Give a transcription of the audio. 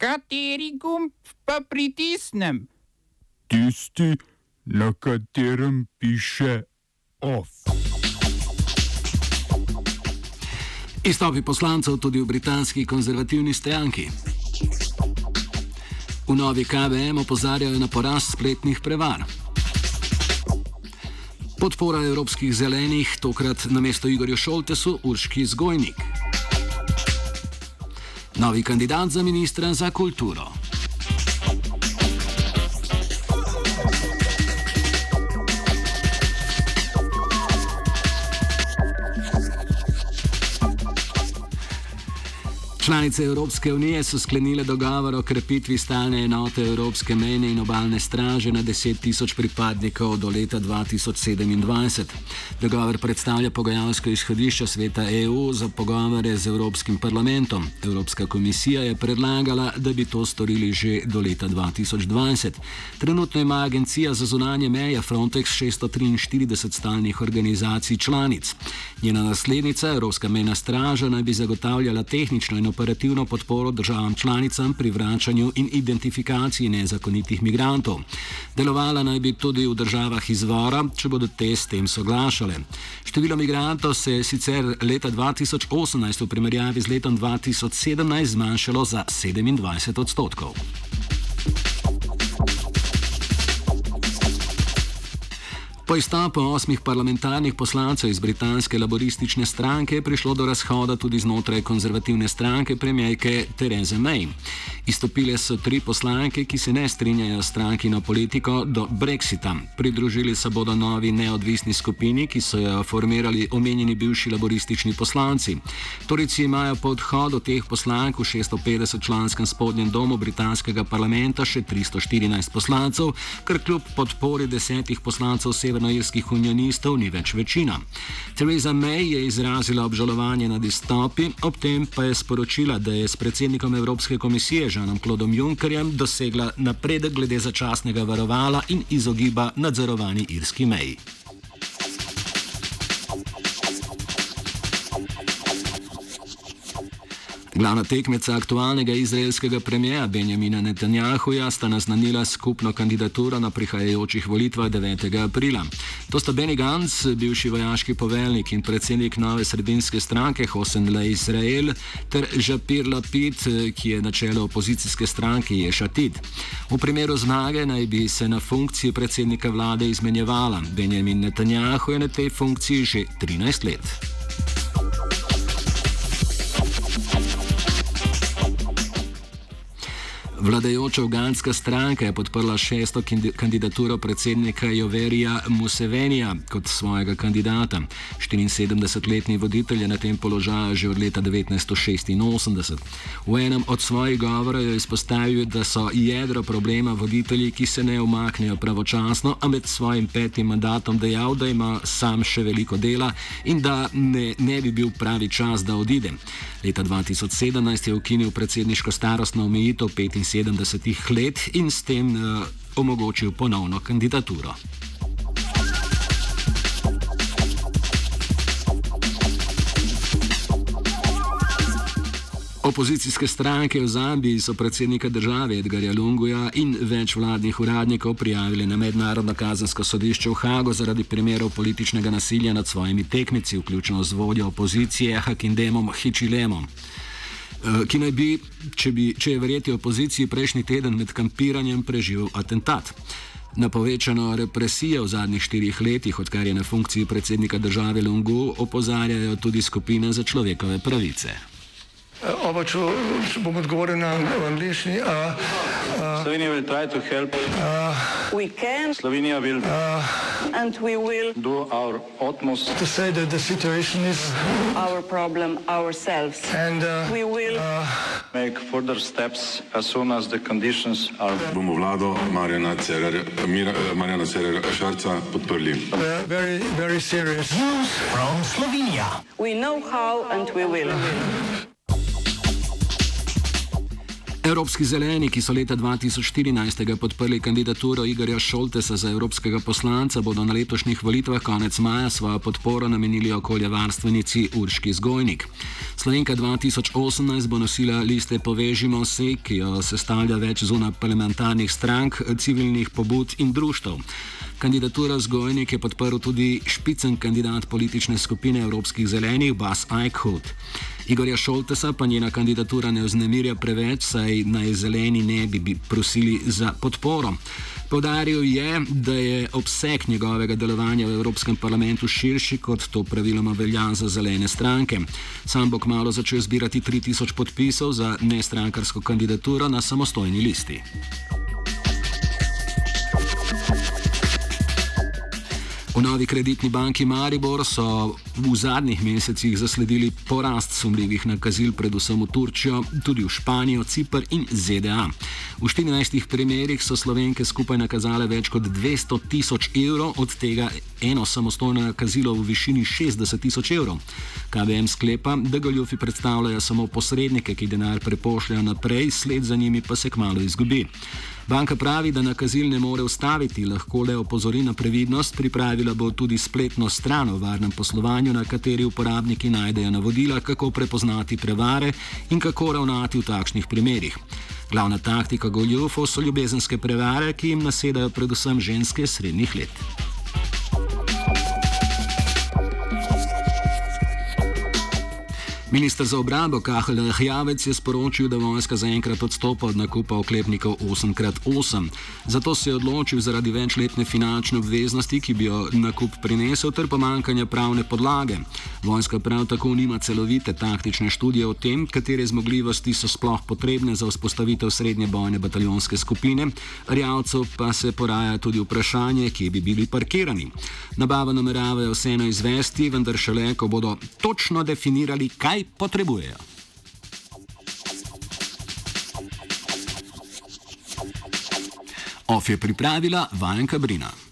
Kateri gumb pa pritisnem? Tisti, na katerem piše OF. Izstopi poslancev tudi v britanski konzervativni stranki. V novi KVM opozarjajo na porast spletnih prevar. Podpora evropskih zelenih, tokrat na mesto Igorju Šoltesu, Urški Zgojnik. Novi kandidat za ministra za kulturo. Članice Evropske unije so sklenile dogovor o krepitvi stalne enote Evropske mejne in obalne straže na 10 tisoč pripadnikov do leta 2027. Dogovor predstavlja pogajalsko izhodišče sveta EU za pogovore z Evropskim parlamentom. Evropska komisija je predlagala, da bi to storili že do leta 2020. Trenutno ima agencija za zunanje meje Frontex 643 stalnih organizacij članic. Njena naslednica, Evropska mejna straža, naj bi zagotavljala tehnično in operativno podporo državam članicam pri vračanju in identifikaciji nezakonitih migrantov. Delovala naj bi tudi v državah izvora, če bodo te s tem soglašale. Število migrantov se je sicer leta 2018 v primerjavi z letom 2017 zmanjšalo za 27 odstotkov. Po izstopu osmih parlamentarnih poslancev iz britanske laboristične stranke je prišlo do razhoda tudi znotraj konzervativne stranke premijejke Therese May. Izstopile so tri poslanke, ki se ne strinjajo s strankino politiko do Brexita. Pridružili se bodo novi neodvisni skupini, ki so jo formirali omenjeni bivši laboristični poslanci. Torici imajo po odhodu teh poslank v 650-članskem spodnjem domu britanskega parlamenta še 314 poslancev, kar kljub podpori desetih poslancev sever severnoirskih unionistov ni več večina. Theresa May je izrazila obžalovanje nad izstopi, ob tem pa je sporočila, da je s predsednikom Evropske komisije Žanom Klodom Junckerjem dosegla napredek glede začasnega varovala in izogiba nadzorovani irski meji. Glavna tekmeca aktualnega izraelskega premijeja Benjamina Netanjahuja sta naznanila skupno kandidaturo na prihajajočih volitvah 9. aprila. To sta Benny Gantz, bivši vojaški poveljnik in predsednik nove sredinske stranke Hosen Le Israel, ter Žapir Lapid, ki je na čelu opozicijske stranke Ješatid. V primeru zmage naj bi se na funkciji predsednika vlade izmenjevala. Benjamin Netanjahu je na tej funkciji že 13 let. Vladajoča uganska stranka je podprla šesto kandidaturo predsednika Joverija Musevenija kot svojega kandidata. 74-letni voditelj je na tem položaju že od leta 1986. V enem od svojih govorov je izpostavil, da so jedro problema voditelji, ki se ne umaknejo pravočasno, a med svojim petim mandatom dejal, da ima sam še veliko dela in da ne, ne bi bil pravi čas, da odide. Leta 2017 je ukinil predsedniško starostno omejitev 75. 70 let in s tem uh, omogočil ponovno kandidaturo. Opozicijske stranke v Zambiji so predsednika države Edgarja Lunguja in več vladnih uradnikov prijavili na mednarodno kazensko sodišče v Hagu zaradi primerov političnega nasilja nad svojimi tekmici, vključno z vodjo opozicije Hakindemom Hičilemom. Eh, ki naj bi, če, bi, če je verjeti opoziciji, prejšnji teden med kampiranjem preživel atentat. Na povečano represijo v zadnjih štirih letih, odkar je na funkciji predsednika države Lungu, opozarjajo tudi skupine za človekove pravice. Oba, če, če bom odgovoril na angliški. Uh, uh, Slovenija bo poskušala pomagati. Slovenija bo naredila naš utmost, da bo rekla, da je situacija naš problem, ourselves. In da bomo naredili nadaljnje korake, as soon as the conditions are. Bomo vlado Marjana Cererera Šarca podprli. Zelo, zelo resno. Slovenija. Mi vemo, kako in bomo. Evropski zeleni, ki so leta 2014 podprli kandidaturo Igorja Šoltesa za evropskega poslanca, bodo na letošnjih volitvah konec maja svojo podporo namenili okoljevarstvenici Urški Zgojnik. Slovenka 2018 bo nosila liste Povežimo se, ki jo sestavlja več zunaj parlamentarnih strank, civilnih pobud in društv. Kandidaturo Zgojnik je podprl tudi špicen kandidat politične skupine Evropskih zelenih Bas Eichhout. Igorja Šoltesa pa njena kandidatura ne vznemirja preveč, saj naj zeleni ne bi prosili za podporo. Podaril je, da je obseg njegovega delovanja v Evropskem parlamentu širši, kot to praviloma velja za zelene stranke. Sam bo kmalo začel zbirati 3000 podpisov za nestrankarsko kandidaturo na samostojni listi. V novi kreditni banki Maribor so v zadnjih mesecih zasledili porast sumljivih nakazil, predvsem v Turčijo, tudi v Španijo, Cipr in ZDA. V 14 primerih so slovenke skupaj nakazale več kot 200 tisoč evrov, od tega eno samostojno nakazilo v višini 60 tisoč evrov. KBM sklepa, da goljufi predstavljajo samo posrednike, ki denar prepošljajo naprej, sled za njimi pa se kmalo izgubi. Banka pravi, da nakazil ne more ustaviti, lahko le opozori na previdnost, pripravila bo tudi spletno stran o varnem poslovanju, na kateri uporabniki najdejo navodila, kako prepoznati prevare in kako ravnati v takšnih primerih. Glavna taktika goljufov so ljubezenske prevare, ki jim nasedajo predvsem ženske srednjih let. Ministr za obrambo Kahel Lahjavec je sporočil, da vojska zaenkrat odstopa od nakupa oklepnikov 8x8. Zato se je odločil zaradi večletne finančne obveznosti, ki bi jo nakup prinesel, ter pomankanja pravne podlage. Vojska prav tako nima celovite taktične študije o tem, katere zmogljivosti so sploh potrebne za vzpostavitev srednje bojne bataljonske skupine, rjavcev pa se poraja tudi vprašanje, kje bi bili parkirani. Nabava nameravajo vseeno izvesti, vendar šele, ko bodo točno definirali, kaj potrebujejo. OF je pripravila Vajenka Brina.